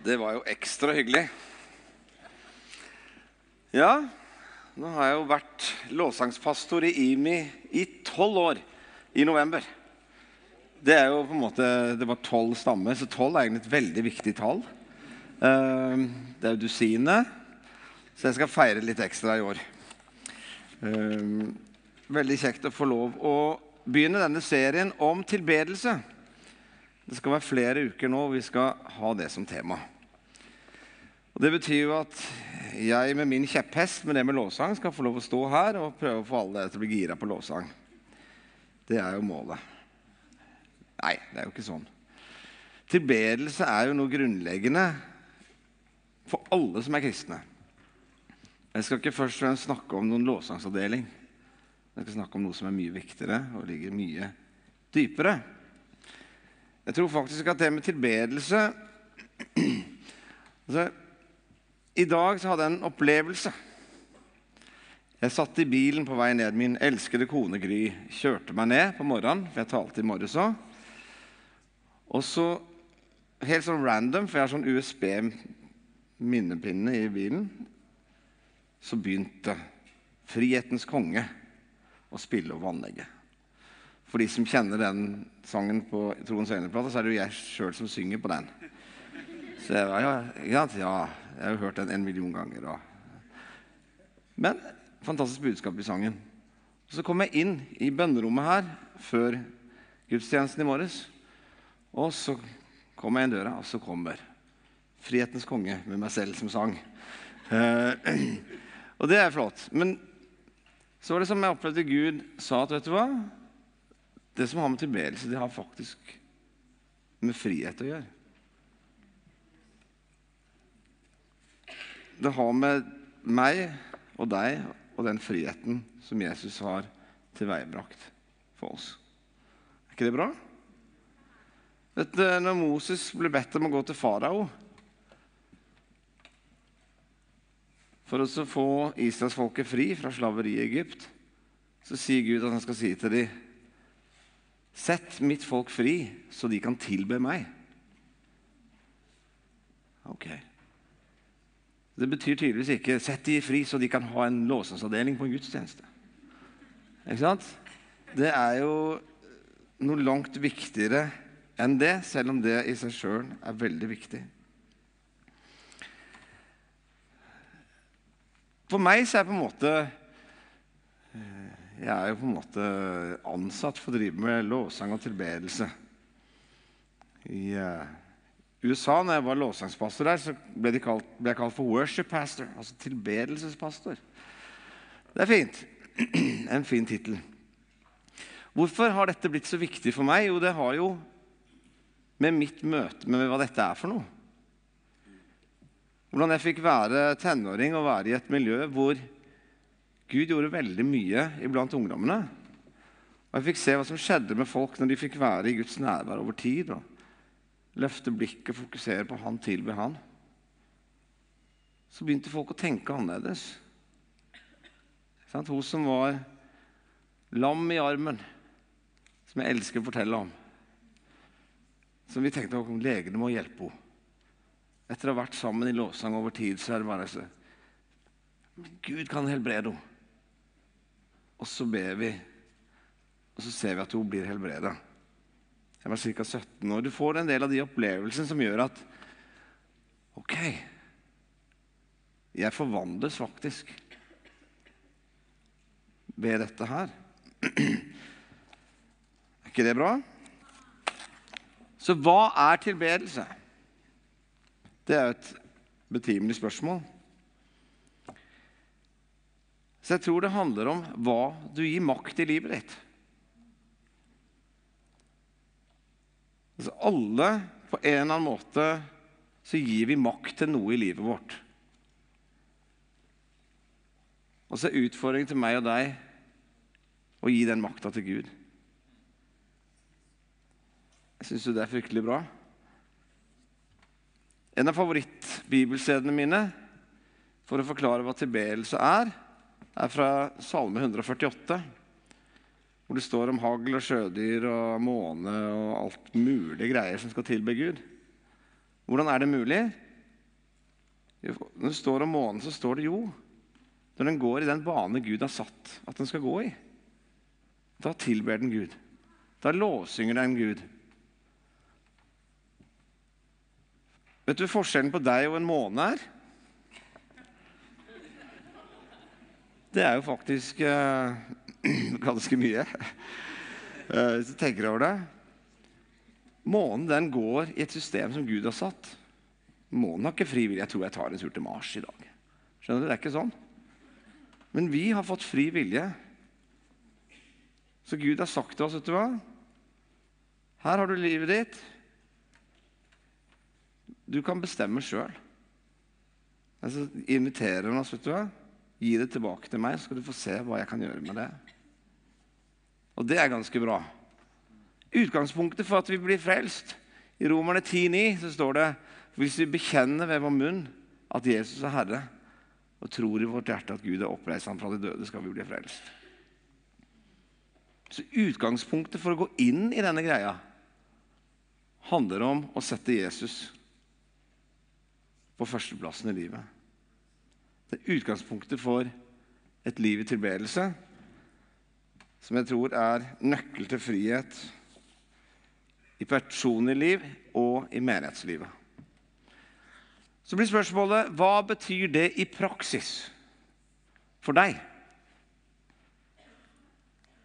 Det var jo ekstra hyggelig. Ja, nå har jeg jo vært lovsangspastor i IMI i tolv år i november. Det er jo på en måte, det var tolv stammer, så tolv er egentlig et veldig viktig tall. Eh, Det er jo dusinet, så jeg skal feire litt ekstra i år. Eh, Veldig kjekt å få lov å begynne denne serien om tilbedelse. Det skal være flere uker nå, og vi skal ha det som tema. Og Det betyr jo at jeg med min kjepphest med det med lovsang skal få lov å stå her og prøve å få alle dere til å bli gira på lovsang. Det er jo målet. Nei, det er jo ikke sånn. Tilbedelse er jo noe grunnleggende for alle som er kristne. Jeg skal ikke først og fremst snakke om noen lovsangsavdeling. Jeg skal snakke om noe som er mye viktigere og ligger mye dypere. Jeg tror faktisk at det med tilbedelse altså, I dag så hadde jeg en opplevelse. Jeg satt i bilen på vei ned. Min elskede kone Gry kjørte meg ned på morgenen, for jeg talte i morges også. Og så, helt sånn random, for jeg har sånn USB-minnepinne i bilen, så begynte Frihetens konge å spille over anlegget. For de som kjenner den sangen på Troens øyne-plate, så er det jo jeg sjøl som synger på den. Så jeg, ja, ja, ja, jeg har jo hørt den en million ganger. Og. Men fantastisk budskap i sangen. Så kom jeg inn i bønnerommet her før gudstjenesten i morges. Og så kom jeg inn døra, og så kommer Frihetens konge med meg selv som sang. Eh, og det er flott. Men så var det som jeg opplevde Gud sa at vet du hva? Det som har med tilbedelse, det har faktisk med frihet å gjøre. Det har med meg og deg og den friheten som Jesus har tilveiebrakt for oss. Er ikke det bra? Vet du, når Moses ble bedt om å gå til farao for å få israelsfolket fri fra slaveri i Egypt, så sier Gud at han skal si til dem Sett mitt folk fri, så de kan tilbe meg. Ok. Det betyr tydeligvis ikke 'sett de fri, så de kan ha en låsensavdeling på en gudstjeneste'. Ikke sant? Det er jo noe langt viktigere enn det, selv om det i seg sjøl er veldig viktig. For meg så er på en måte Jeg er jo på en måte ansatt for å drive med lovsang og tilbedelse. I uh, USA, når jeg var lovsangspastor der, så ble, kalt, ble, jeg kalt for worship pastor, altså tilbedelsespastor. Det er fint. En fin tittel. Hvorfor har dette blitt så viktig for meg? Jo, det har jo med mitt møte med hva dette er for noe. Hvordan jeg fikk være tenåring og være i et miljø hvor Gud gjorde veldig mye iblant ungdommene. Og Jeg fikk se hva som skjedde med folk når de fikk være i Guds nærvær over tid. og Løfte blikket og fokusere på Han, tilbe Han. Så begynte folk å tenke annerledes. Hun som var lam i armen, som jeg elsker å fortelle om. Som vi tenkte at legene må hjelpe henne. Etter å ha vært sammen i lovsang over tid, så er det bare så Gud kan helbrede henne. Og så ber vi, og så ser vi at hun blir helbreda. Jeg var ca. 17 år. Du får en del av de opplevelsene som gjør at Ok, jeg forvandles faktisk ved dette her. Er ikke det bra? Så hva er tilbedelse? Det er et betimelig spørsmål. Så jeg tror det handler om hva du gir makt i livet ditt. Altså alle på en eller annen måte så gir vi makt til noe i livet vårt. Og så er utfordringen til meg og deg å gi den makta til Gud. Jeg syns jo det er fryktelig bra. En av favorittbibelstedene mine for å forklare hva tilbedelse er, er fra Salme 148, hvor det står om hagl og sjødyr og måne og alt mulig greier som skal tilbe Gud. Hvordan er det mulig? Når det står om månen, så står det jo når den går i den bane Gud har satt at den skal gå i. Da tilber den Gud. Da lovsynger den Gud. Vet du forskjellen på deg og en måne er? Det er jo faktisk uh, ganske mye, uh, hvis du tenker over det. Månen den går i et system som Gud har satt. Månen har ikke fri vilje. Jeg tror jeg tar en tur til Mars i dag. Skjønner du? Det er ikke sånn. Men vi har fått fri vilje. Så Gud har sagt til oss, vet du hva Her har du livet ditt. Du kan bestemme sjøl. Altså, inviterer han oss, vet du hva. Gi det tilbake til meg, så skal du få se hva jeg kan gjøre med det. Og det er ganske bra. Utgangspunktet for at vi blir frelst I Romerne 10,9 så står det hvis vi bekjenner ved vår munn at Jesus er Herre, og tror i vårt hjerte at Gud er oppreist ham fra de døde, skal vi bli frelst. Så utgangspunktet for å gå inn i denne greia handler om å sette Jesus på førsteplassen i livet. Det er utgangspunktet for et liv i tilbedelse som jeg tror er nøkkel til frihet i personlig liv og i menighetslivet. Så blir spørsmålet hva betyr det i praksis for deg?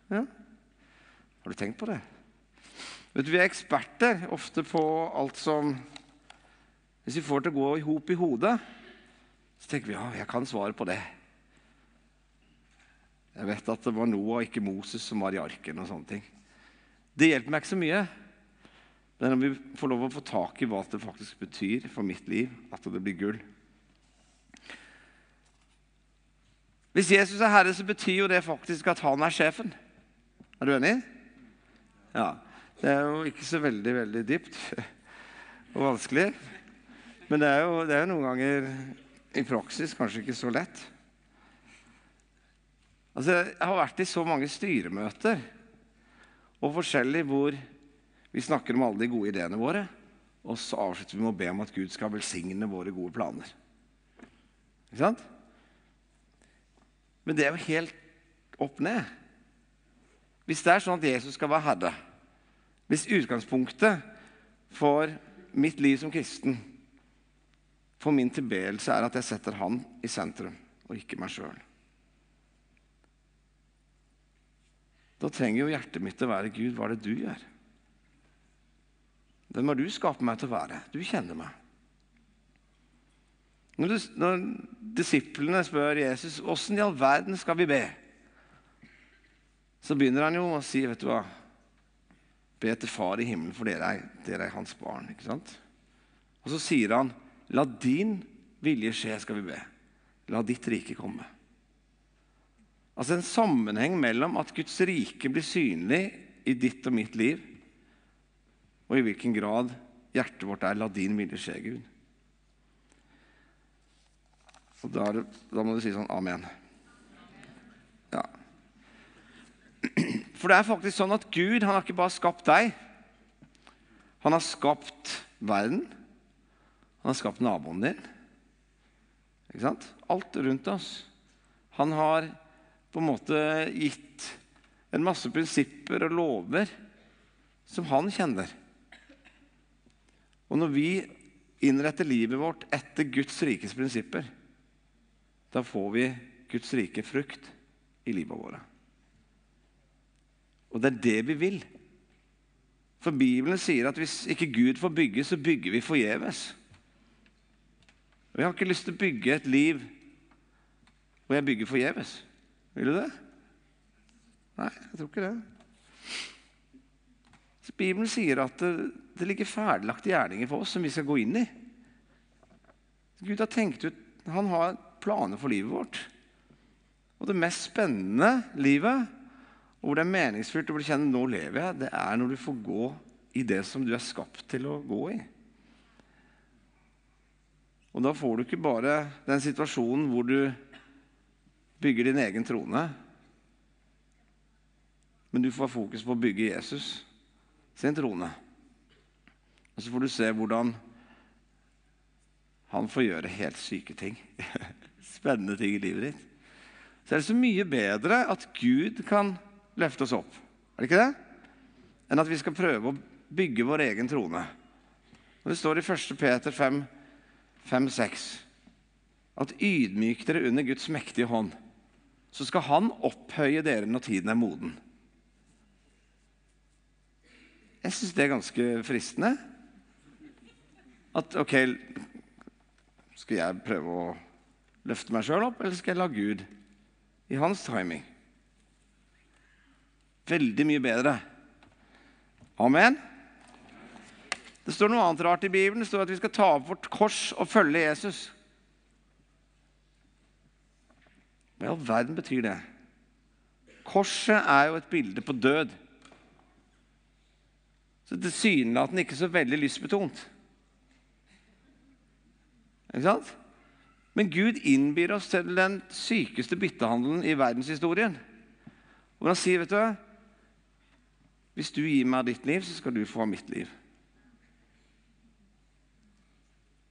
Ja. Har du tenkt på det? Vet du, Vi er eksperter ofte på alt som Hvis vi får til å gå i hop i hodet, så tenker vi ja, jeg kan svare på det. Jeg vet at det var Noah, ikke Moses, som var i arken. og sånne ting. Det hjelper meg ikke så mye. Men om vi får lov å få tak i hva det faktisk betyr for mitt liv, at det blir gull. Hvis Jesus er herre, så betyr jo det faktisk at han er sjefen. Er du enig? Ja. Det er jo ikke så veldig, veldig dypt og vanskelig. Men det er jo, det er jo noen ganger i praksis kanskje ikke så lett. Altså, jeg har vært i så mange styremøter og forskjellig hvor vi snakker om alle de gode ideene våre, og så avslutter vi med å be om at Gud skal velsigne våre gode planer. Ikke sant? Men det er jo helt opp ned. Hvis det er sånn at Jesus skal være herre, hvis utgangspunktet for mitt liv som kristen, for min tilbedelse, er at jeg setter Han i sentrum, og ikke meg sjøl Da trenger jo hjertet mitt å være Gud, hva er det du gjør? Hvem har du skapt meg til å være? Du kjenner meg. Når, du, når disiplene spør Jesus åssen i all verden skal vi be, så begynner han jo å si vet du hva, Be til Far i himmelen, for dere er, dere er hans barn. ikke sant? Og så sier han, la din vilje skje, skal vi be. La ditt rike komme. Altså en sammenheng mellom at Guds rike blir synlig i ditt og mitt liv, og i hvilken grad hjertet vårt er 'la din vilje skje', Gud. Og da, da må du si sånn Amen. Ja. For det er faktisk sånn at Gud han har ikke bare skapt deg. Han har skapt verden. Han har skapt naboen din. Ikke sant? Alt rundt oss. Han har på en måte gitt en masse prinsipper og lover som han kjenner. Og når vi innretter livet vårt etter Guds rikes prinsipper, da får vi Guds rike frukt i livet vårt. Og det er det vi vil. For Bibelen sier at hvis ikke Gud får bygge, så bygger vi forgjeves. Og jeg har ikke lyst til å bygge et liv hvor jeg bygger forgjeves. Vil du det? Nei, jeg tror ikke det. Så Bibelen sier at det, det ligger ferdiglagte gjerninger for oss som vi skal gå inn i. Gud har tenkt ut, Han har planer for livet vårt. Og det mest spennende livet, og hvor det er meningsfylt å bli kjent nå lever jeg, det er når du får gå i det som du er skapt til å gå i. Og da får du ikke bare den situasjonen hvor du bygger din egen trone, men du får fokus på å bygge Jesus sin trone. Og så får du se hvordan han får gjøre helt syke ting. Spennende ting i livet ditt. Så er det så mye bedre at Gud kan løfte oss opp. Er det ikke det? Enn at vi skal prøve å bygge vår egen trone. Og Det står i 1. Peter 5, 5-6 at ydmyk dere under Guds mektige hånd, så skal Han opphøye dere når tiden er moden. Jeg syns det er ganske fristende. At OK Skal jeg prøve å løfte meg sjøl opp, eller skal jeg la Gud i hans timing? Veldig mye bedre. Amen. Det står noe annet rart i Bibelen. Det står at vi skal ta opp vårt kors og følge Jesus. Hva i all verden betyr det? Korset er jo et bilde på død. Så tilsynelatende ikke så veldig lystbetont. Ikke sant? Men Gud innbyr oss til den sykeste byttehandelen i verdenshistorien. Hvor han sier, vet du Hvis du gir meg ditt liv, så skal du få mitt liv.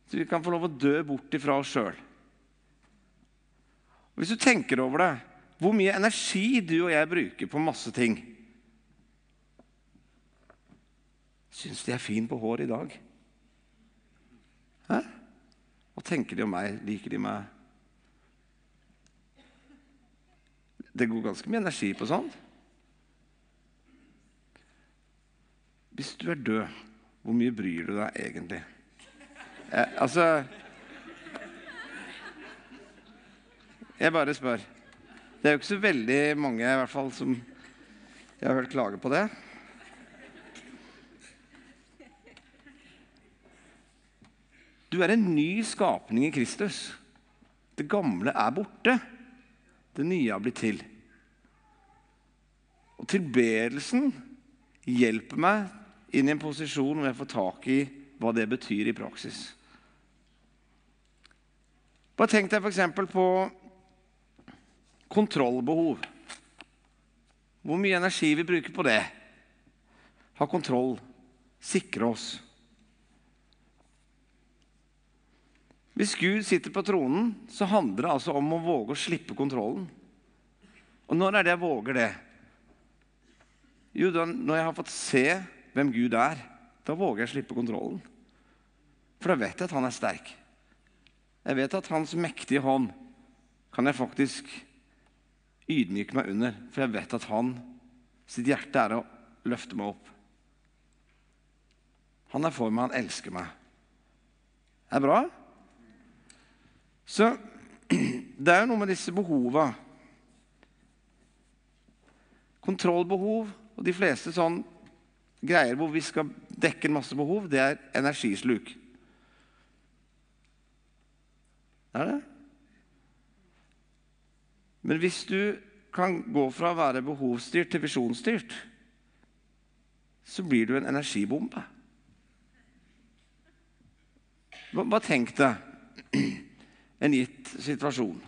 Så vi kan få lov å dø bort ifra oss sjøl. Hvis du tenker over det, hvor mye energi du og jeg bruker på masse ting Syns de er fin på hår i dag? Hæ? Hva tenker de om meg? Liker de meg? Det går ganske mye energi på sånt. Hvis du er død, hvor mye bryr du deg egentlig? Eh, altså Jeg bare spør. Det er jo ikke så veldig mange i hvert fall, som jeg har hørt klage på det. Du er en ny skapning i Kristus. Det gamle er borte. Det nye har blitt til. Og tilbedelsen hjelper meg inn i en posisjon hvor jeg får tak i hva det betyr i praksis. Bare tenk deg f.eks. på kontrollbehov. Hvor mye energi vi bruker på det. Ha kontroll, sikre oss. Hvis Gud sitter på tronen, så handler det altså om å våge å slippe kontrollen. Og når er det jeg våger det? Jo, da, når jeg har fått se hvem Gud er. Da våger jeg å slippe kontrollen. For da vet jeg at han er sterk. Jeg vet at hans mektige hånd kan jeg faktisk ydmyke meg under. For jeg vet at han sitt hjerte er å løfte meg opp. Han er for meg, han elsker meg. Det er bra. Så det er jo noe med disse behova. Kontrollbehov og de fleste sånn greier hvor vi skal dekke en masse behov, det er energisluk. Det er det. Men hvis du kan gå fra å være behovsstyrt til visjonsstyrt, så blir du en energibombe. Hva tenk deg en gitt situasjon.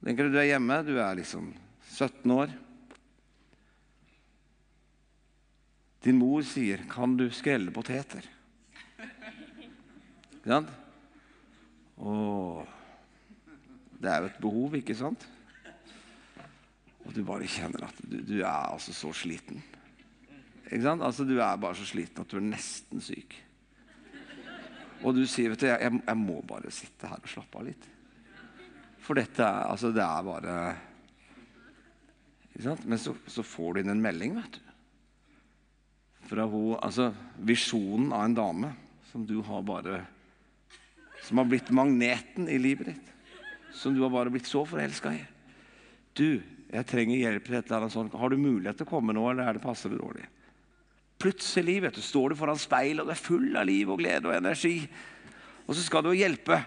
Tenker du du er hjemme, du er liksom 17 år. Din mor sier 'Kan du skrelle poteter?' Ikke sant? Åh, det er jo et behov, ikke sant? Og du bare kjenner at du, du er altså så sliten. Ikke sant? Altså, du er bare så sliten at du er nesten syk. Og du sier vet du, jeg, jeg, må bare sitte her og slappe av litt. For dette er, altså, det er bare Ikke sant? Men så, så, får du inn en melding, vet du. Fra hun, altså, visjonen av en dame som du har bare Som har blitt magneten i livet ditt. Som du har bare blitt så forelska i. Du, jeg trenger hjelp til et eller annet sånt. Har du mulighet til å komme nå, eller er det passe dårlig? Plutselig vet du, står du foran speilet, og du er full av liv og glede og energi. Og så skal du hjelpe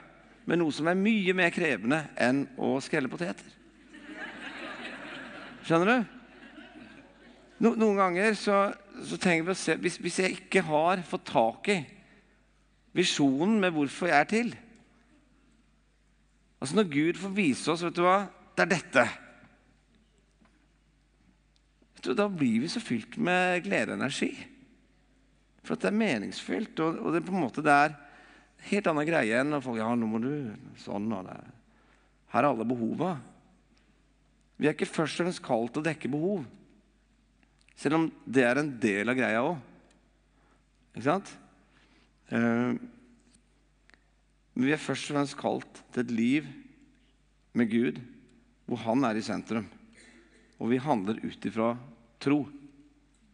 med noe som er mye mer krevende enn å skrelle poteter. Skjønner du? No, noen ganger så, så tenker vi å se hvis, hvis jeg ikke har fått tak i visjonen med hvorfor jeg er til Altså Når Gud får vise oss vet du hva, det er dette vet du, da blir vi så fylt med glede og energi. For at det er meningsfylt, og, og det, på en måte det er helt annen greie enn når folk ja, nå må du sånn og det. Her er alle behova. Vi er ikke først og fremst kalt til å dekke behov. Selv om det er en del av greia òg. Ikke sant? Eh, men vi er først og fremst kalt til et liv med Gud hvor Han er i sentrum. Og vi handler ut ifra tro.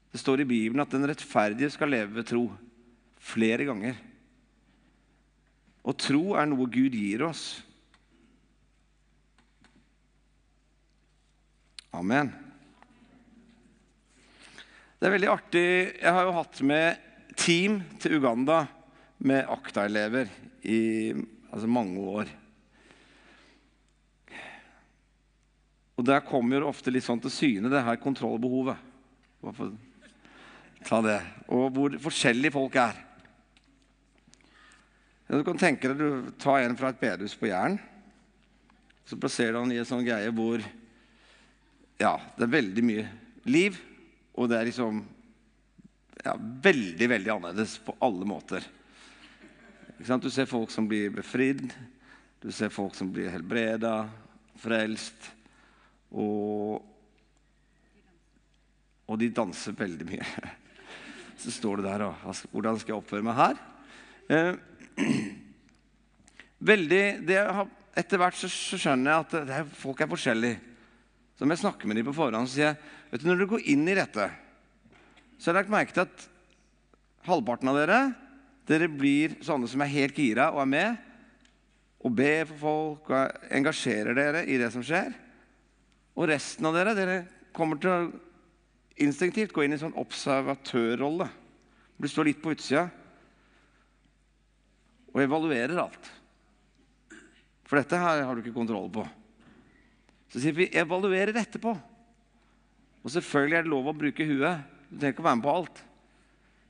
Det står i Bibelen at den rettferdige skal leve ved tro. Flere ganger. Og tro er noe Gud gir oss. Amen. Det er veldig artig. Jeg har jo hatt med team til Uganda med ACTA-elever i altså mange år. Og Der kommer jo ofte litt sånn til syne det her kontrollbehovet. Ta det? Og hvor forskjellige folk er. Du kan tenke deg du tar en fra et bedehus på Jæren. Så plasserer du han i en sånn greie hvor ja, det er veldig mye liv, og det er liksom ja, veldig, veldig annerledes på alle måter. Du ser folk som blir befridd, du ser folk som blir helbreda, frelst. Og, og de danser veldig mye. Så står det der og Hvordan skal jeg oppføre meg her? Eh, veldig, har, etter hvert så, så, skjønner jeg at det, folk er forskjellige. Så om jeg snakker med dem på forhånd, så sier jeg vet du, når du går inn i dette, så har jeg lagt merke til at halvparten av dere dere blir sånne som er helt gira og er med og ber for folk og engasjerer dere i det som skjer. Og resten av dere dere kommer til å instinktivt gå inn i en sånn observatørrolle. Du står litt på utsida og evaluerer alt. For dette her har du ikke kontroll på. Så sier vi evaluerer etterpå. Og selvfølgelig er det lov å bruke huet. Du trenger ikke å være med på alt.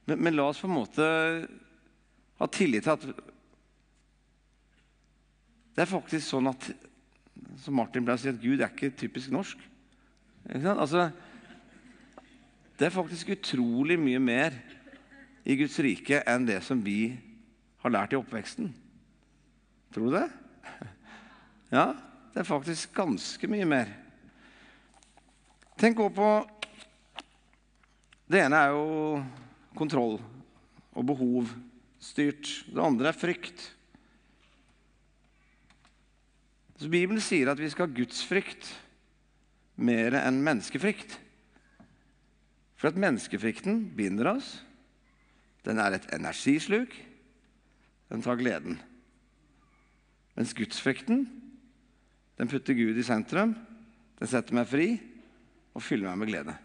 Men, men la oss på en måte ha tillit til at det er faktisk sånn at som Martin pleier å si, at Gud er ikke typisk norsk. Ikke altså, det er faktisk utrolig mye mer i Guds rike enn det som vi har lært i oppveksten. Tror du det? Ja, det er faktisk ganske mye mer. Tenk også på Det ene er jo kontroll og behovsstyrt. Det andre er frykt. Så Bibelen sier at vi skal ha gudsfrykt mer enn menneskefrykt. For at menneskefrykten binder oss. Den er et energisluk. Den tar gleden. Mens gudsfrykten den putter Gud i sentrum. Den setter meg fri og fyller meg med glede.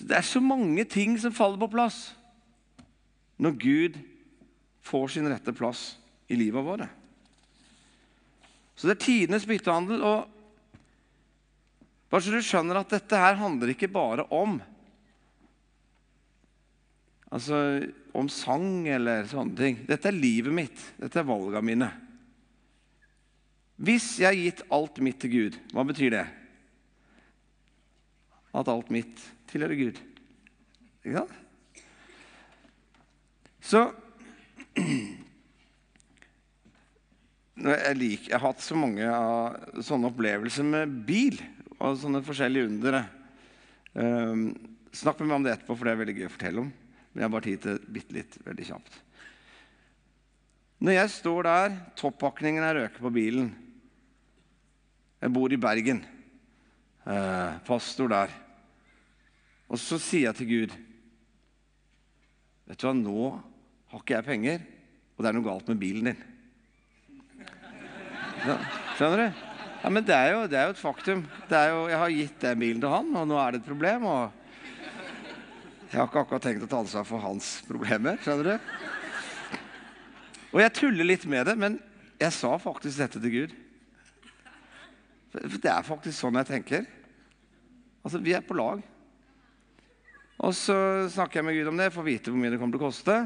Det er så mange ting som faller på plass når Gud får sin rette plass i livet vårt. Så det er tidenes byttehandel. og bare så du skjønner at dette her handler ikke bare om altså om sang eller sånne ting. Dette er livet mitt. Dette er valgene mine. Hvis jeg har gitt alt mitt til Gud, hva betyr det? At alt mitt tilhører Gud. Ikke sant? Så jeg, liker, jeg har hatt så mange av sånne opplevelser med bil og sånne forskjellige undere. Um, snakk med meg om det etterpå, for det er veldig gøy å fortelle om. Men jeg har bare tid til bitte litt veldig kjapt. Når jeg står der, toppakningen er røket på bilen Jeg bor i Bergen. Uh, pastor der. Og så sier jeg til Gud Vet du hva, nå har ikke jeg penger, og det er noe galt med bilen din. Ja, skjønner du? Ja, Men det er jo, det er jo et faktum. Jo, jeg har gitt den bilen til han, og nå er det et problem. og jeg har ikke akkurat tenkt å ta ansvar for hans problemer. skjønner du? Og jeg tuller litt med det, men jeg sa faktisk dette til Gud. For det er faktisk sånn jeg tenker. Altså, Vi er på lag. Og så snakker jeg med Gud om det, får vite hvor mye det kommer til å koste.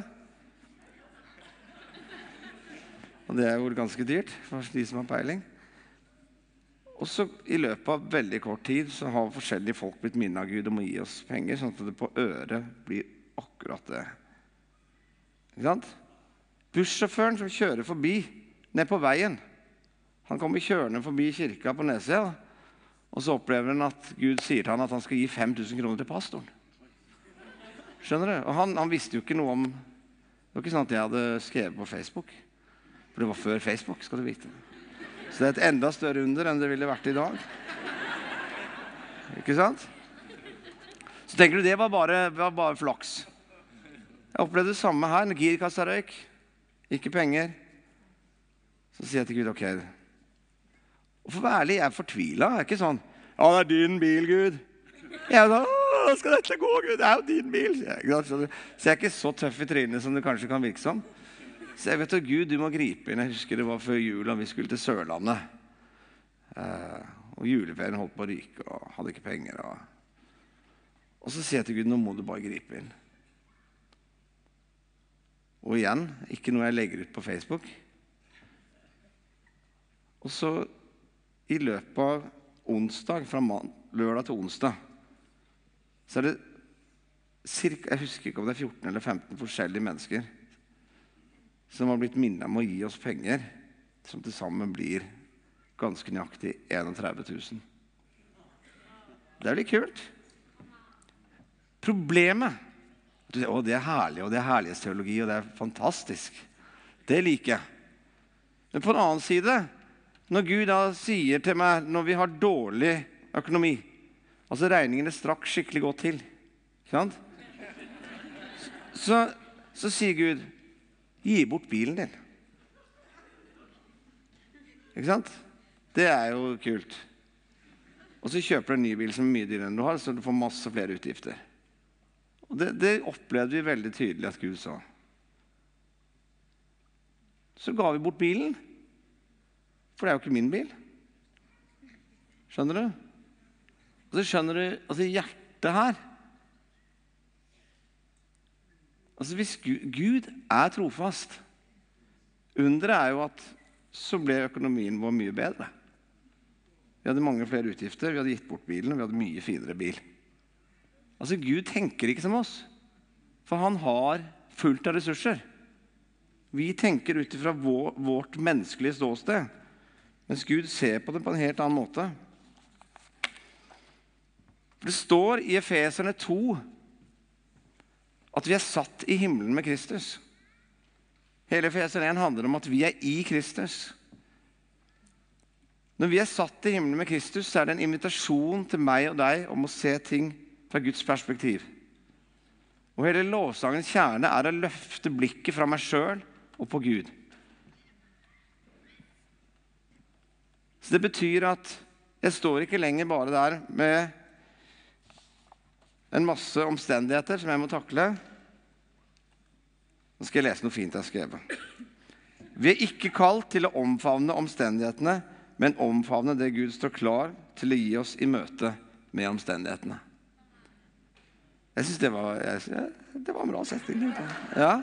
Og det er jo ganske dyrt for de som har peiling. Og så I løpet av veldig kort tid så har forskjellige folk blitt minnet av Gud om å gi oss penger, sånn at det på øret blir akkurat det. Ikke sant? Bussjåføren som kjører forbi ned på veien, han kommer kjørende forbi kirka på Nesøya, og så opplever han at Gud sier til han at han skal gi 5000 kroner til pastoren. Skjønner du? Og han, han, visste jo ikke noe om Det var ikke sånn at jeg hadde skrevet på Facebook. For det var før Facebook, skal du vite. Så det er et enda større under enn det ville vært i dag. Ikke sant? Så tenker du det var bare, var bare flaks. Jeg opplevde det samme her. Når girkassa røyk, ikke penger. Så sier jeg til Gud OK. Og For å være ærlig, jeg er fortvila. Jeg er ikke sånn 'Ja, det er din bil, Gud'. Jeg er Å, skal dette gå, Gud? Det er jo din bil. Så jeg er ikke så tøff i trynet som det kanskje kan virke som. Så jeg vet at Gud, du må gripe inn. Jeg husker det var før jul, og vi skulle til Sørlandet. Eh, og juleferien holdt på å ryke, og hadde ikke penger. Og, og så sier jeg til Gud, nå må du bare gripe inn. Og igjen, ikke noe jeg legger ut på Facebook. Og så, i løpet av onsdag, fra lørdag til onsdag, så er det cirka, Jeg husker ikke om det er 14 eller 15 forskjellige mennesker som har blitt minnet om å gi oss penger, som til sammen blir ganske nøyaktig 31 000. Det er litt kult. Problemet å, det er herlig, og det er herlighetsteologi, og det er fantastisk. Det liker jeg. Men på den annen side, når Gud da sier til meg når vi har dårlig økonomi Altså regningene strakk skikkelig godt til. Ikke sant? Så, så sier Gud, 'Gi bort bilen din'. Ikke sant? Det er jo kult. Og så kjøper du en ny bil som er mye dyrere enn du har, så du får masse flere utgifter. Og det, det opplevde vi veldig tydelig at Gud sa. Så ga vi bort bilen. For det er jo ikke min bil. Skjønner du? Og så skjønner du altså hjertet her Altså Hvis Gud, er trofast Underet er jo at så ble økonomien vår mye bedre. Vi hadde mange flere utgifter, vi hadde gitt bort bilen, og vi hadde mye finere bil. Altså Gud tenker ikke som oss, for han har fullt av ressurser. Vi tenker ut ifra vårt menneskelige ståsted, mens Gud ser på det på en helt annen måte. Det står i Efeserne 2 at vi er satt i himmelen med Kristus. Hele Efeser 1 handler om at vi er i Kristus. Når vi er satt i himmelen med Kristus, så er det en invitasjon til meg og deg om å se ting fra Guds perspektiv. Og Hele lovsangens kjerne er å løfte blikket fra meg sjøl og på Gud. Så Det betyr at jeg står ikke lenger bare der med en masse omstendigheter som jeg må takle. Nå skal jeg lese noe fint jeg har skrevet. Vi er ikke kalt til å omfavne omstendighetene, men omfavne det Gud står klar til å gi oss i møte med omstendighetene. Jeg syns det, det, var en bra setting. Ja.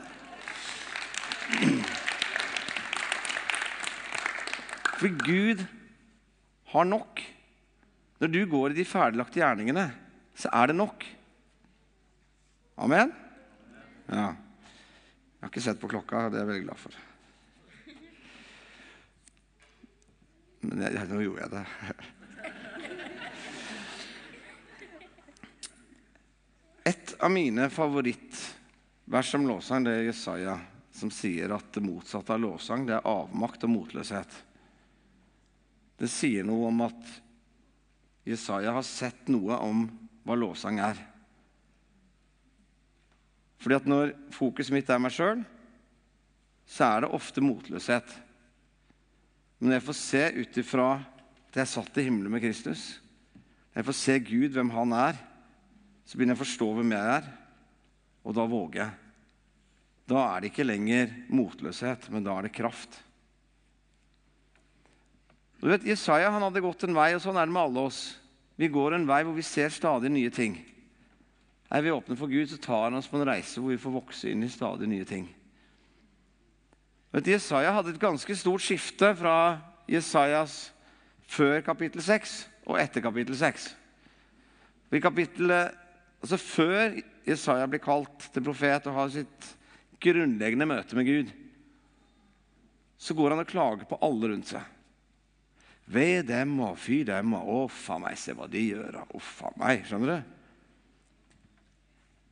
For Gud har nok. Når du går i de ferdiglagte gjerningene, så er det nok. Amen? Ja. Jeg har ikke sett på klokka, det er jeg veldig glad for. Men jeg, nå gjorde jeg det. Et av mine favorittvers om lovsang det er Jesaja, som sier at det motsatte av lovsang det er avmakt og motløshet. Det sier noe om at Jesaja har sett noe om hva lovsang er. Fordi at når fokuset mitt er meg sjøl, så er det ofte motløshet. Men når jeg får se ut ifra at jeg satt i himmelen med Kristus, når jeg får se Gud, hvem Han er, så begynner jeg å forstå hvem jeg er, og da våger jeg. Da er det ikke lenger motløshet, men da er det kraft. Du vet, Jesaja han hadde gått en vei, og sånn er det med alle oss. Vi går en vei hvor vi ser stadig nye ting. Er vi åpne for Gud, så tar han oss på en reise hvor vi får vokse inn i stadig nye ting. Vet, Jesaja hadde et ganske stort skifte fra Jesajas før kapittel 6 og etter kapittel 6. I kapittelet, altså Før Jesaja blir kalt til profet og har sitt grunnleggende møte med Gud, så går han og klager på alle rundt seg. Ved dem og fy dem og Å, faen meg, se hva de gjør. Å, faen meg. Skjønner du?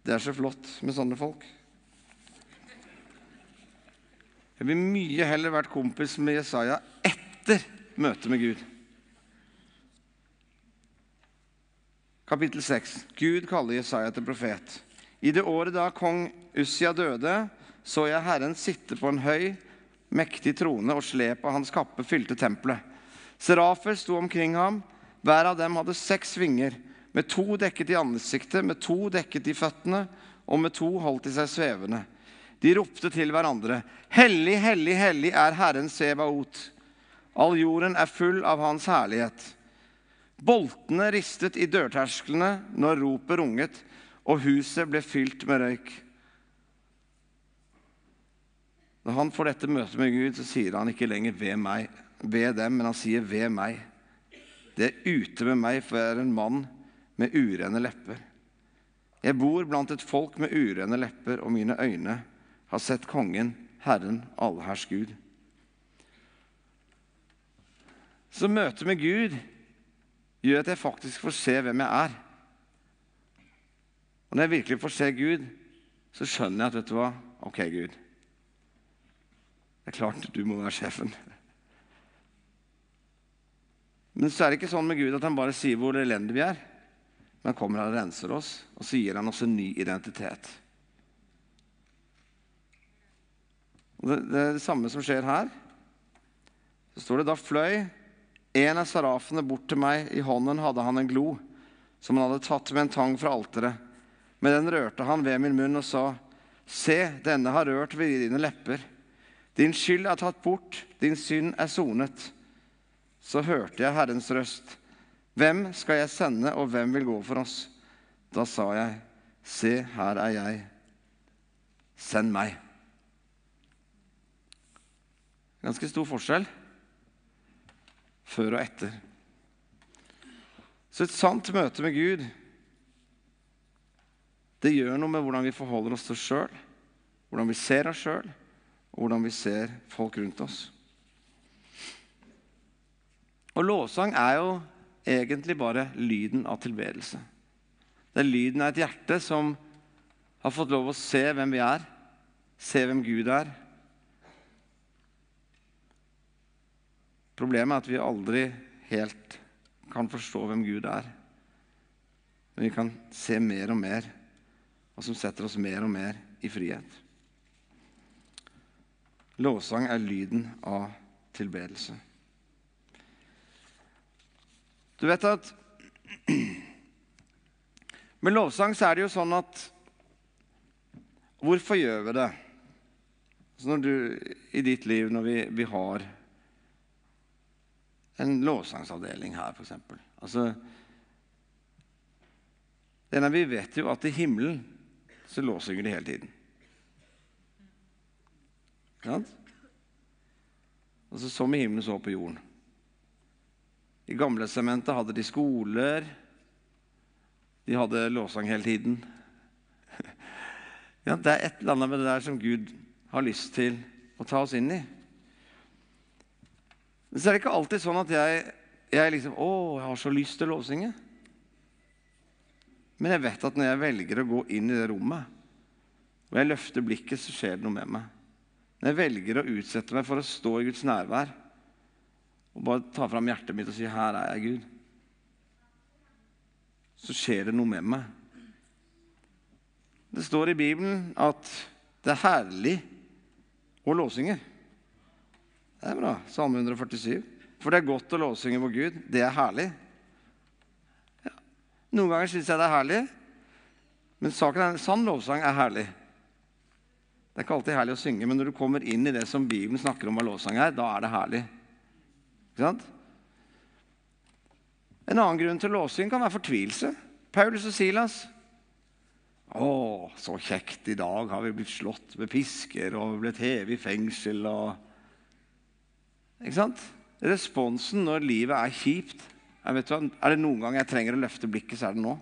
Det er så flott med sånne folk. Jeg vil mye heller vært kompis med Jesaja etter møtet med Gud. Kapittel 6. Gud kaller Jesaja til profet. I det året da kong Ussia døde, så jeg Herren sitte på en høy, mektig trone, og slep av hans kappe fylte tempelet. Serafer sto omkring ham. Hver av dem hadde seks vinger. Med to dekket i ansiktet, med to dekket i føttene, og med to holdt de seg svevende. De ropte til hverandre. Hellig, hellig, hellig er Herren Sebaot. All jorden er full av Hans herlighet. Boltene ristet i dørtersklene når ropet runget, og huset ble fylt med røyk. Når han får dette møtet med Gud, så sier han ikke lenger 'ved meg', ved dem, men han sier 'ved meg'. Det er ute med meg, for jeg er en mann med urene lepper. Jeg bor blant et folk med urene lepper, og mine øyne har sett Kongen, Herren, allherrs Gud. Så møtet med Gud gjør at jeg faktisk får se hvem jeg er. Og når jeg virkelig får se Gud, så skjønner jeg at vet du hva? Ok, Gud. Det er klart du må være sjefen. Men så er det ikke sånn med Gud at han bare sier hvor elendige vi er. Men kommer han og renser oss, og så gir han oss en ny identitet. Det, det er det samme som skjer her. Så står det da fløy en av sarafene bort til meg. I hånden hadde han en glo som han hadde tatt med en tang fra alteret. Med den rørte han ved min munn og sa, Se, denne har rørt ved dine lepper. Din skyld er tatt bort, din synd er sonet. Så hørte jeg Herrens røst. Hvem skal jeg sende, og hvem vil gå for oss? Da sa jeg, Se, her er jeg. Send meg. Ganske stor forskjell før og etter. Så et sant møte med Gud det gjør noe med hvordan vi forholder oss til oss sjøl, hvordan vi ser oss sjøl, og hvordan vi ser folk rundt oss. Og lovsang er jo egentlig bare lyden av tilbedelse. Det er lyden av et hjerte som har fått lov å se hvem vi er, se hvem Gud er. Problemet er at vi aldri helt kan forstå hvem Gud er. Men vi kan se mer og mer, og som setter oss mer og mer i frihet. Lovsang er lyden av tilbedelse. Du vet at Med lovsang så er det jo sånn at Hvorfor gjør vi det? Så når du, I ditt liv, når vi, vi har en lovsangsavdeling her, f.eks. Altså, denne, vi vet jo at i himmelen så lovsynger de hele tiden. Sant? Altså, som i himmelen, så på jorden. I gamle sementet hadde de skoler. De hadde lovsang hele tiden. Ja, det er et eller annet med det der som Gud har lyst til å ta oss inn i. Men så er det ikke alltid sånn at jeg, jeg liksom Å, jeg har så lyst til å lovsynge. Men jeg vet at når jeg velger å gå inn i det rommet, og jeg løfter blikket, så skjer det noe med meg. Når jeg velger å utsette meg for å stå i Guds nærvær og bare ta fram hjertet mitt og si 'Her er jeg, Gud', så skjer det noe med meg. Det står i Bibelen at det er herlig å lovsynge. Det er bra. Salme 147. For det er godt å lovsynge på Gud. Det er herlig. Ja. Noen ganger syns jeg det er herlig, men saken er, sann lovsang er herlig. Det er ikke alltid herlig å synge, men når du kommer inn i det som Bibelen snakker om hva lovsang er, da er det herlig. Ikke sant? En annen grunn til låsing kan være fortvilelse. Paulus og Silas. Å, så kjekt. I dag har vi blitt slått med pisker og blitt hevet i fengsel. Og... Ikke sant? Responsen når livet er kjipt er, det noen gang jeg trenger å løfte blikket, så er det nå.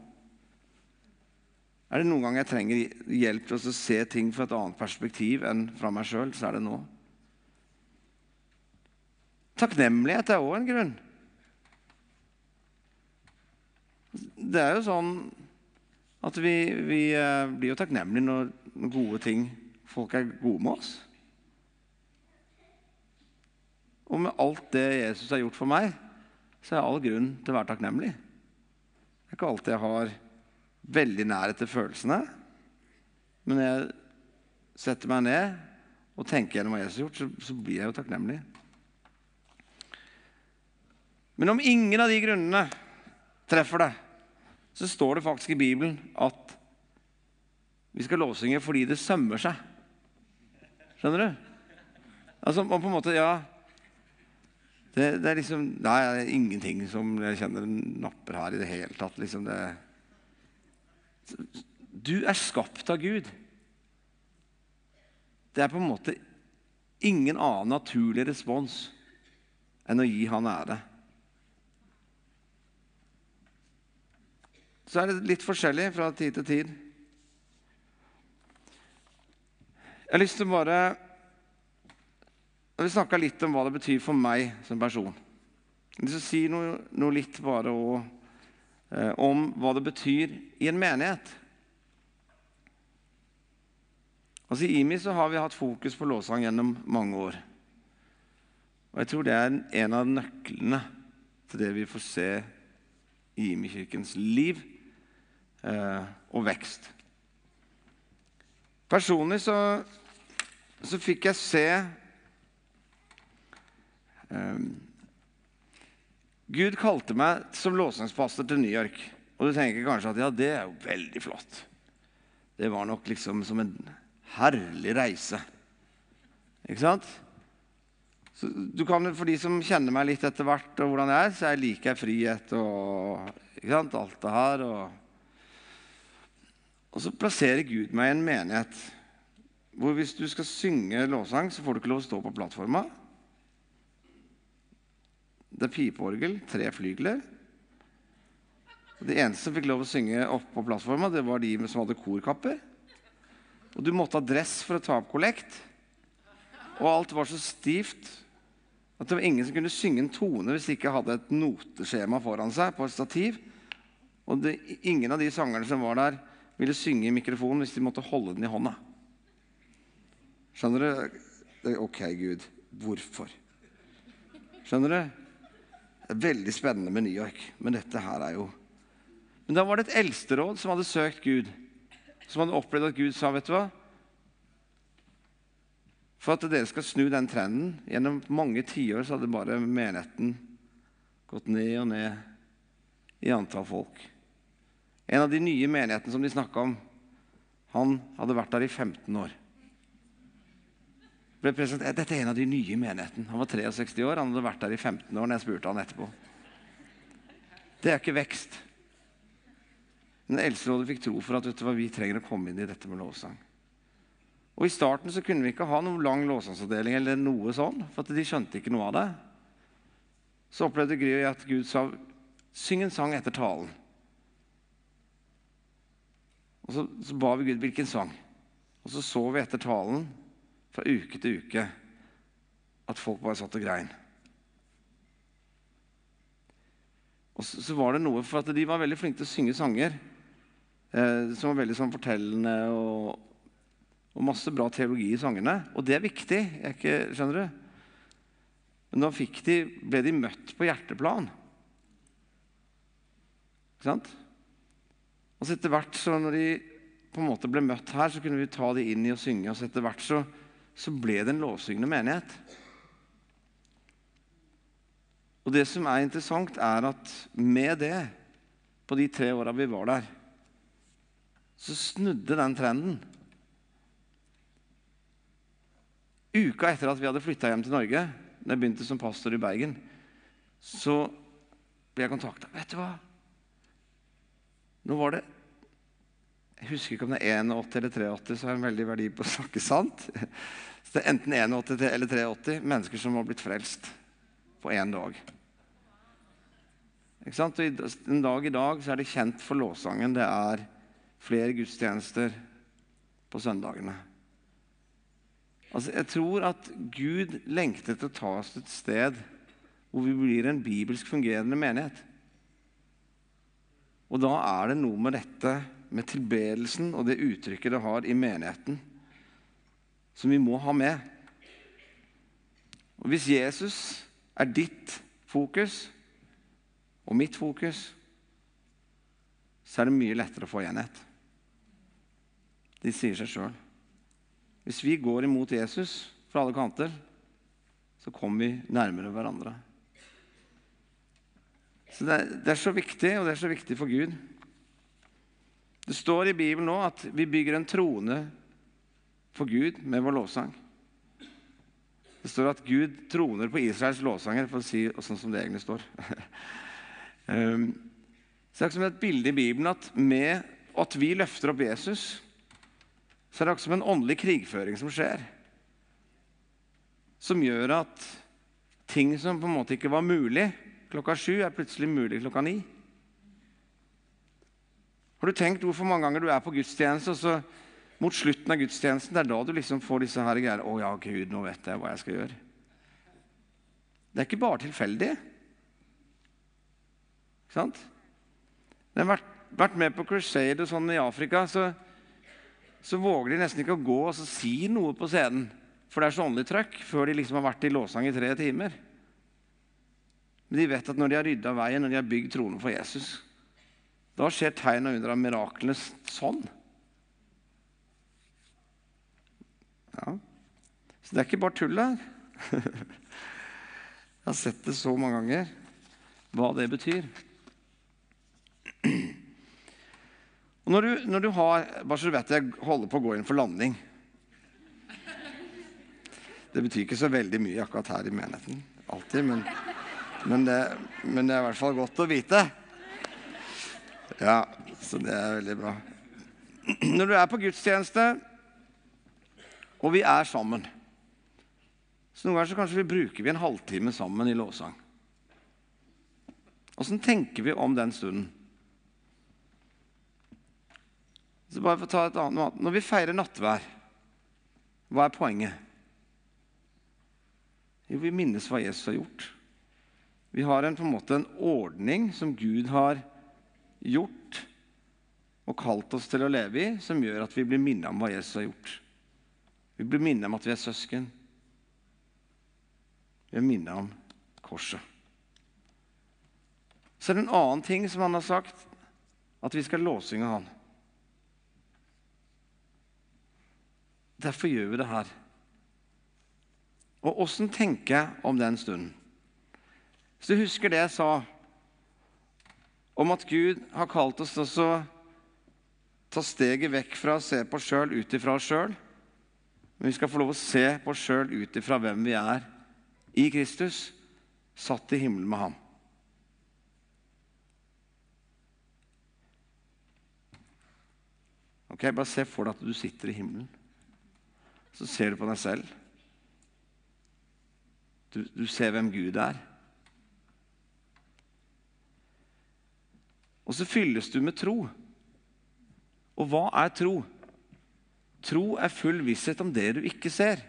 Er det noen gang jeg trenger hjelp til å se ting fra et annet perspektiv enn fra meg sjøl, så er det nå. Takknemlighet er òg en grunn. Det er jo sånn at vi, vi eh, blir jo takknemlige når gode ting Folk er gode med oss. Og med alt det Jesus har gjort for meg, så er all grunn til å være takknemlig. Det er ikke alltid jeg har veldig nærhet til følelsene. Men når jeg setter meg ned og tenker gjennom hva Jesus har gjort, så, så blir jeg jo takknemlig. Men om ingen av de grunnene treffer deg, så står det faktisk i Bibelen at vi skal lovsynge fordi det sømmer seg. Skjønner du? Altså, og på en måte, ja det, det, er liksom Nei, det er ingenting som jeg kjenner napper her i det hele tatt. Liksom det, du er skapt av Gud. Det er på en måte ingen annen naturlig respons enn å gi Han ære. Så er det litt forskjellig fra tid til tid. Jeg har lyst til å bare Jeg vil snakke litt om hva det betyr for meg som person. Jeg vil si noe, noe litt bare også, eh, om hva det betyr i en menighet. Altså I IMI så har vi hatt fokus på lovsang gjennom mange år. Og jeg tror det er en av nøklene til det vi får se i IMI-kirkens liv og vekst. Personlig så så fikk jeg se um, Gud kalte meg som låsingspastor til New York. Og du tenker kanskje at ja, det er jo veldig flott. Det var nok liksom som en herlig reise. Ikke sant? Så du kan, For de som kjenner meg litt etter hvert, og hvordan jeg er, så jeg liker jeg frihet og ikke sant? alt det her. Og, og så plasserer Gud meg i en menighet hvor hvis du skal synge lovsang, så får du ikke lov å stå på plattforma. Det er pipeorgel, tre flygler. De eneste som fikk lov å synge oppå plattforma, det var de som hadde korkapper. Og du måtte ha dress for å ta opp kollekt. Og alt var så stivt at det var ingen som kunne synge en tone hvis de ikke hadde et noteskjema foran seg på et stativ. Og det, ingen av de sangerne som var der, ville synge i mikrofonen hvis de måtte holde den i hånda. Skjønner du? OK, Gud. Hvorfor? Skjønner du? Det er veldig spennende med New York, men dette her er jo Men da var det et eldsteråd som hadde søkt Gud, som hadde opplevd at Gud sa, vet du hva For at dere skal snu den trenden Gjennom mange tiår så hadde bare menigheten gått ned og ned i antall folk. En av de nye menighetene som de snakka om, han hadde vært der i 15 år presentert, Dette er en av de nye i menigheten. Han var 63 år, han hadde vært der i 15 år. når jeg spurte han etterpå. Det er ikke vekst. Men Eldsterådet fikk tro for at vet du hva, vi trenger å komme inn i dette med lovsang. Og I starten så kunne vi ikke ha noen lang lovsangsavdeling, eller noe sånn, for de skjønte ikke noe av det. Så opplevde Gry at Gud sa syng en sang etter talen. Og så, så ba vi Gud hvilken sang. Og så så vi etter talen fra uke til uke at folk bare satt og grein. Og så, så, var det noe for at De var veldig flinke til å synge sanger eh, som var veldig sånn fortellende og, og, masse bra teologi i sangene. Og det er viktig. Jeg ikke, skjønner du? Men da de, ble de møtt på hjerteplan. Ikke sant? Og så etter hvert, så når de på en måte ble møtt her, så kunne vi ta de inn i å synge. Og så etter hvert så så ble det en lovsyngende menighet. Og det som er interessant, er at med det, på de tre åra vi var der, så snudde den trenden. Uka etter at vi hadde flytta hjem til Norge, da jeg begynte som pastor i Bergen, så ble jeg kontakta. Vet du hva? Nå var det Jeg husker ikke om det er 81 eller 83, så har jeg en veldig verdi på å snakke sant. Så det er enten 81 eller 83 mennesker som har blitt frelst på én dag. Ikke sant? Og en dag i dag så er det kjent for lovsangen. Det er flere gudstjenester på søndagene. Altså, jeg tror at Gud lengter etter å ta oss til et sted hvor vi blir en bibelsk fungerende menighet. Og da er det noe med dette, med tilbedelsen og det uttrykket det har i menigheten, som vi må ha med. Og Hvis Jesus er ditt fokus og mitt fokus, så er det mye lettere å få enhet. De sier seg sjøl. Hvis vi går imot Jesus fra alle kanter, så kommer vi nærmere hverandre. Så det er, det er, så viktig, og det er så viktig for Gud. Det står i Bibelen nå at vi bygger en trone for Gud med vår lovsang. Det står at Gud troner på Israels lovsanger, for å si sånn som det egentlig står. um, så det er som et bilde i Bibelen at med at vi løfter opp Jesus, så er det som en åndelig krigføring som skjer. Som gjør at ting som på en måte ikke var mulig klokka sju, er plutselig mulig klokka ni. Har du tenkt hvorfor mange ganger du er på gudstjeneste, og så mot slutten av gudstjenesten det er da du liksom får disse her greiene 'Å ja, Gud, nå vet jeg hva jeg skal gjøre'. Det er ikke bare tilfeldig. Ikke sant? Jeg har vært, med på crusade og sånn i Afrika. så så våger de nesten ikke å gå og si noe på scenen. For det er så åndelig trøkk før de liksom har vært i låsang i tre timer. Men de vet at når de har rydda veien, når de har bygd tronen for Jesus, da skjer tegn og under av miraklene sånn. Ja. Så det er ikke bare tull her. Jeg har sett det så mange ganger, hva det betyr. Og når du, når du har Bare så du vet jeg holder på å gå inn for landing. Det betyr ikke så veldig mye akkurat her i menigheten. Alltid, men, men, det, men det er i hvert fall godt å vite. Ja, så det er veldig bra. Når du er på gudstjeneste, og vi er sammen Så Noen ganger så kanskje vi bruker vi en halvtime sammen i lovsang. Åssen tenker vi om den stunden? Så bare for å ta et annet Når vi feirer nattvær, hva er poenget? Jo, vi minnes hva Jesus har gjort. Vi har en, på en måte en ordning som Gud har gjort og kalt oss til å leve i, som gjør at vi blir minnet om hva Jesus har gjort. Vi blir minnet om at vi er søsken. Vi er minnet om korset. Så er det en annen ting som han har sagt, at vi skal låsynge han. Derfor gjør vi det her. Og åssen tenker jeg om den stunden? Hvis du husker det jeg sa om at Gud har kalt oss til å ta steget vekk fra å se på oss sjøl ut ifra oss sjøl, men vi skal få lov å se på oss sjøl ut ifra hvem vi er i Kristus, satt i himmelen med ham. Ok, Bare se for deg at du sitter i himmelen. Så ser du på deg selv. Du, du ser hvem Gud er. Og så fylles du med tro. Og hva er tro? Tro er full visshet om det du ikke ser.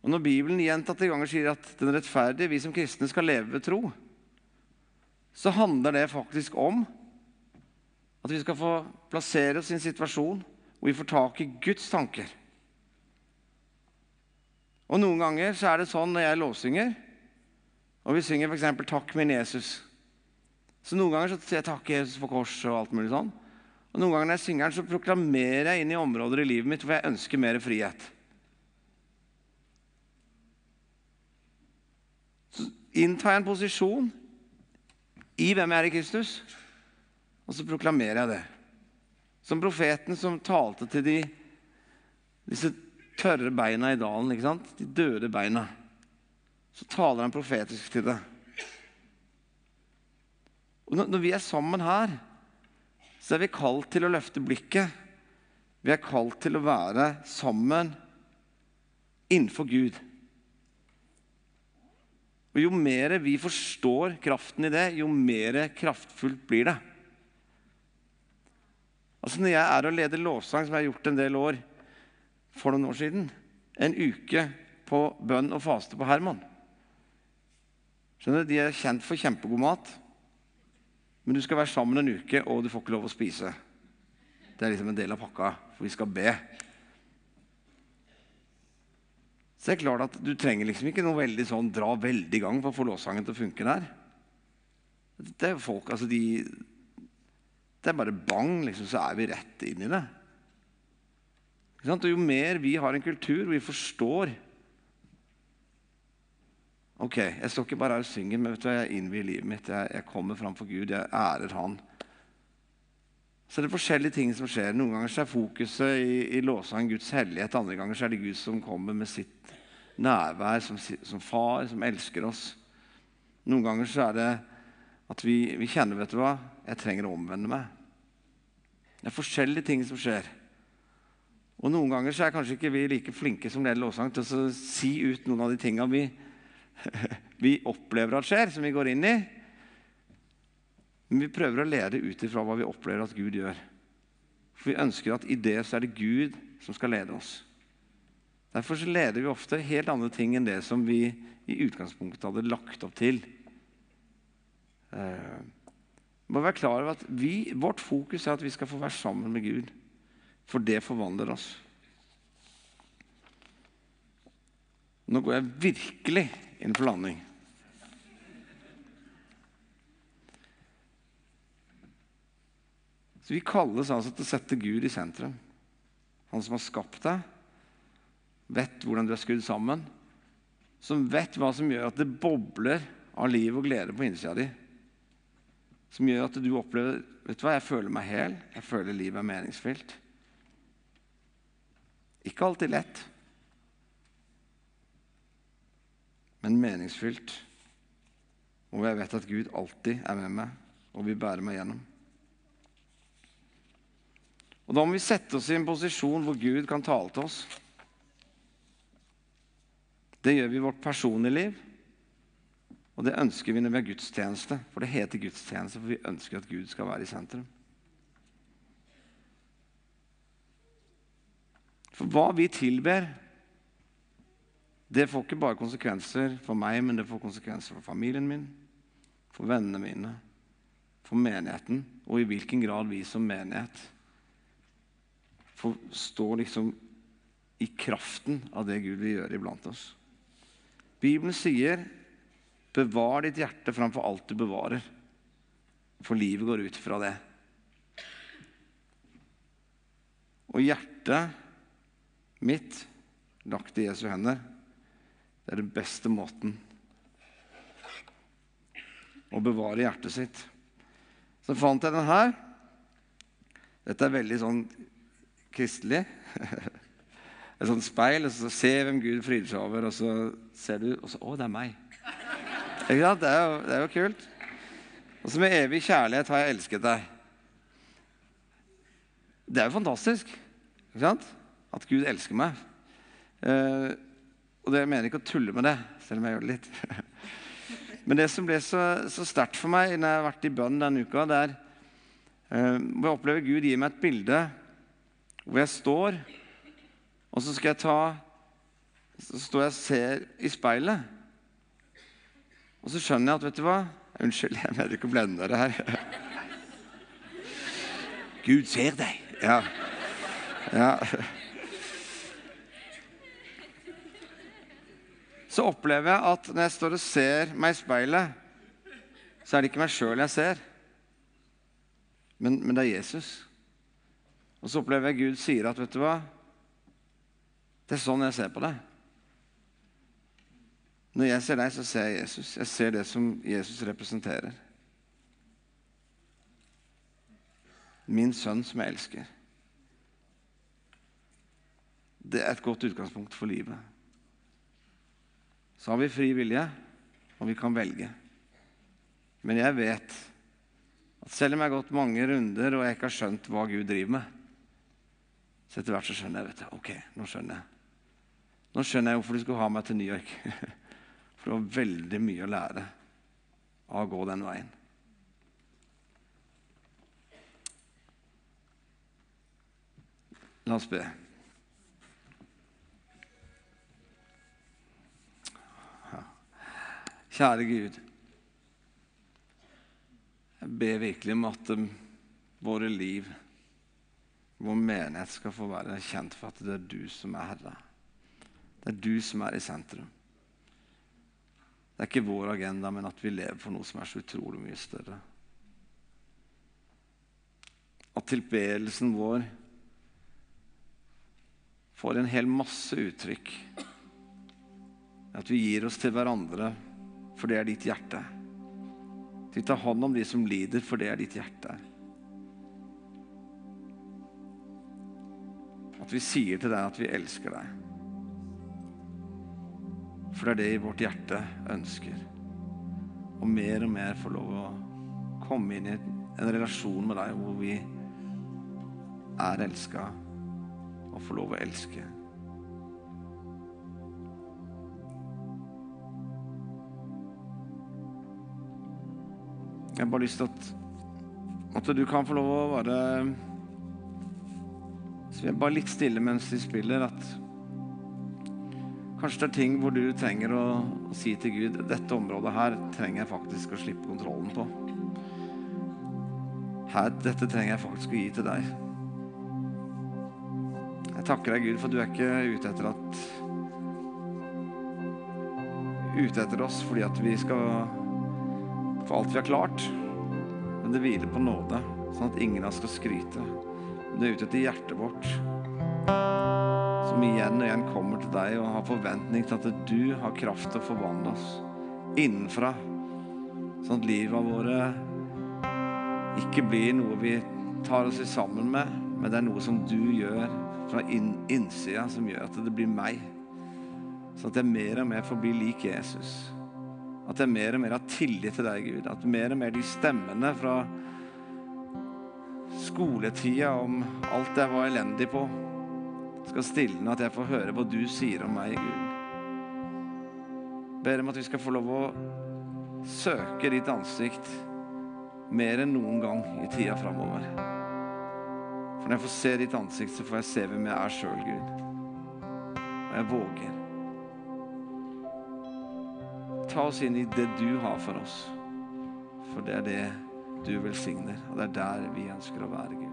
Og Når Bibelen gjentatte ganger sier at den rettferdige, vi som kristne, skal leve ved tro, så handler det faktisk om at vi skal få plassere oss i en situasjon hvor vi får tak i Guds tanker. Og Noen ganger så er det sånn når jeg lovsynger, og vi synger f.eks. 'Takk, min Jesus'. Så Noen ganger så sier jeg 'Takk, Jesus, for korset' og alt mulig sånn. Og Noen ganger når jeg synger den, så proklamerer jeg inn i områder i livet mitt hvor jeg ønsker mer frihet. Så inntar jeg en posisjon i hvem jeg er i Kristus. Og så proklamerer jeg det. Som profeten som talte til de, disse tørre beina i dalen, ikke sant? de døde beina. Så taler han profetisk til det. Og når vi er sammen her, så er vi kalt til å løfte blikket. Vi er kalt til å være sammen innenfor Gud. Og Jo mer vi forstår kraften i det, jo mer kraftfullt blir det. Altså Når jeg er og leder lovsang, som jeg har gjort en del år for noen år siden, en uke på bønn og faste på Herman Skjønner du, De er kjent for kjempegod mat, men du skal være sammen en uke, og du får ikke lov å spise. Det er liksom en del av pakka, for vi skal be. Så det er klart at Du trenger liksom ikke noe veldig sånn dra veldig i gang for å få lovsangen til å funke der. Det er folk, altså de Det er bare bang, liksom, så er vi rett inn i det. Og Jo mer vi har en kultur hvor vi forstår Ok, jeg står ikke bare her og synger, men vet du, jeg innvier livet mitt. Jeg, jeg kommer framfor Gud. Jeg ærer Han. Så det er forskjellige ting som skjer. Noen ganger er fokuset i, i lovsang Guds hellighet. Andre ganger er det Gud som kommer med sitt nærvær som, som, far, som elsker oss. Noen ganger så er det at vi, vi, kjenner vet du hva, jeg trenger å omvende meg. Det er forskjellige ting som skjer. Og Noen ganger så er kanskje ikke vi like flinke som leder lovsang til å si ut noen av de tingene vi, vi opplever at skjer, som vi går inn i. Men vi prøver å lede ut ifra hva vi opplever at Gud gjør. For vi ønsker at i det så er det Gud som skal lede oss. Derfor så leder vi ofte helt andre ting enn det som vi i utgangspunktet hadde lagt opp til. Eh, må være klar over at vi, Vårt fokus er at vi skal få være sammen med Gud. For det forvandler oss. Nå går jeg virkelig inn for landing. Så Vi kalles altså til å sette Gud i sentrum. Han som har skapt deg vet hvordan du er skrudd sammen, som vet hva som gjør at det bobler av liv og glede på innsida di. Som gjør at du opplever vet du hva, jeg føler meg hel, jeg føler livet er meningsfylt. Ikke alltid lett, men meningsfylt. Og jeg vet at Gud alltid er med meg og vil bære meg gjennom. Og Da må vi sette oss i en posisjon hvor Gud kan tale til oss. Det gjør vi i vårt personlige liv. Og det ønsker vi når vi har gudstjeneste. For det heter gudstjeneste, for vi ønsker at Gud skal være i sentrum. For hva vi tilber, det får ikke bare konsekvenser for meg, men det får konsekvenser for familien min, for vennene mine, for menigheten, og i hvilken grad vi som menighet får stå liksom i kraften av det Gud vil gjøre iblant oss. Bibelen sier 'bevar ditt hjerte framfor alt du bevarer', for livet går ut fra det. Og hjertet mitt, lagt i Jesu hender, det er den beste måten å bevare hjertet sitt. Så fant jeg den her. Dette er veldig sånn kristelig. et sånt speil, og så ser hvem Gud fryder seg over, og så ser du og så, Å, det er meg. Ikke sant? Det er jo, det er jo kult. Og så med evig kjærlighet har jeg elsket deg. Det er jo fantastisk ikke sant? at Gud elsker meg. Eh, og jeg mener ikke å tulle med det, selv om jeg gjør det litt. Men det som ble så, så sterkt for meg når jeg har vært i bønn denne uka, det er eh, hvor jeg opplever Gud gir meg et bilde hvor jeg står og så skal jeg ta Så står jeg og ser i speilet. Og så skjønner jeg at Vet du hva? Unnskyld, jeg mener ikke å blende dere her. Gud ser deg. Ja. ja. Så opplever jeg at når jeg står og ser meg i speilet, så er det ikke meg sjøl jeg ser, men, men det er Jesus. Og så opplever jeg Gud sier at vet du hva? Det er sånn jeg ser på deg. Når jeg ser deg, så ser jeg Jesus. Jeg ser det som Jesus representerer. Min sønn som jeg elsker. Det er et godt utgangspunkt for livet. Så har vi fri vilje, og vi kan velge. Men jeg vet at selv om jeg har gått mange runder og jeg ikke har skjønt hva Gud driver med, så etter hvert så skjønner jeg vet du, ok, nå skjønner jeg. Nå skjønner jeg hvorfor du skulle ha meg til New York. For det var veldig mye å lære av å gå den veien. La oss be. Kjære Gud. Jeg ber virkelig om at um, våre liv, vår menighet, skal få være kjent for at det er du som er Herre. Det er du som er i sentrum. Det er ikke vår agenda, men at vi lever for noe som er så utrolig mye større. At tilbedelsen vår får en hel masse uttrykk. At vi gir oss til hverandre, for det er ditt hjerte. Vi tar hånd om de som lider, for det er ditt hjerte. At vi sier til deg at vi elsker deg. For det er det vårt hjerte ønsker. Og mer og mer få lov å komme inn i en relasjon med deg hvor vi er elska og får lov å elske. Jeg har bare lyst til at, at du kan få lov å være Så vi er bare litt stille mens de spiller. At kanskje det er ting hvor du trenger å, å si til Gud dette området her trenger jeg faktisk å slippe kontrollen på. Her, dette trenger jeg faktisk å gi til deg. Jeg takker deg, Gud, for du er ikke ute etter at Ute etter oss fordi at vi skal få alt vi har klart. Men det hviler på nåde, sånn at ingen av oss skal skryte. Men det er ute etter hjertet vårt, som igjen og igjen kommer til deg og har forventning til at du har kraft til å forvandle oss innenfra, sånn at livet våre ikke blir noe vi tar oss sammen med, men det er noe som du gjør fra inn, innsida, som gjør at det blir meg. Sånn at jeg mer og mer får bli lik Jesus. At jeg mer og mer har tillit til deg, Gud. At mer og mer de stemmene fra skoletida om alt jeg var elendig på, skal stilne. At jeg får høre hva du sier om meg, Gud. Ber om at vi skal få lov å søke ditt ansikt mer enn noen gang i tida framover. For når jeg får se ditt ansikt, så får jeg se hvem jeg er sjøl, Gud. Og jeg våger. Ta oss inn i det du har for oss. For det er det du velsigner, og det er der vi ønsker å være, Gud.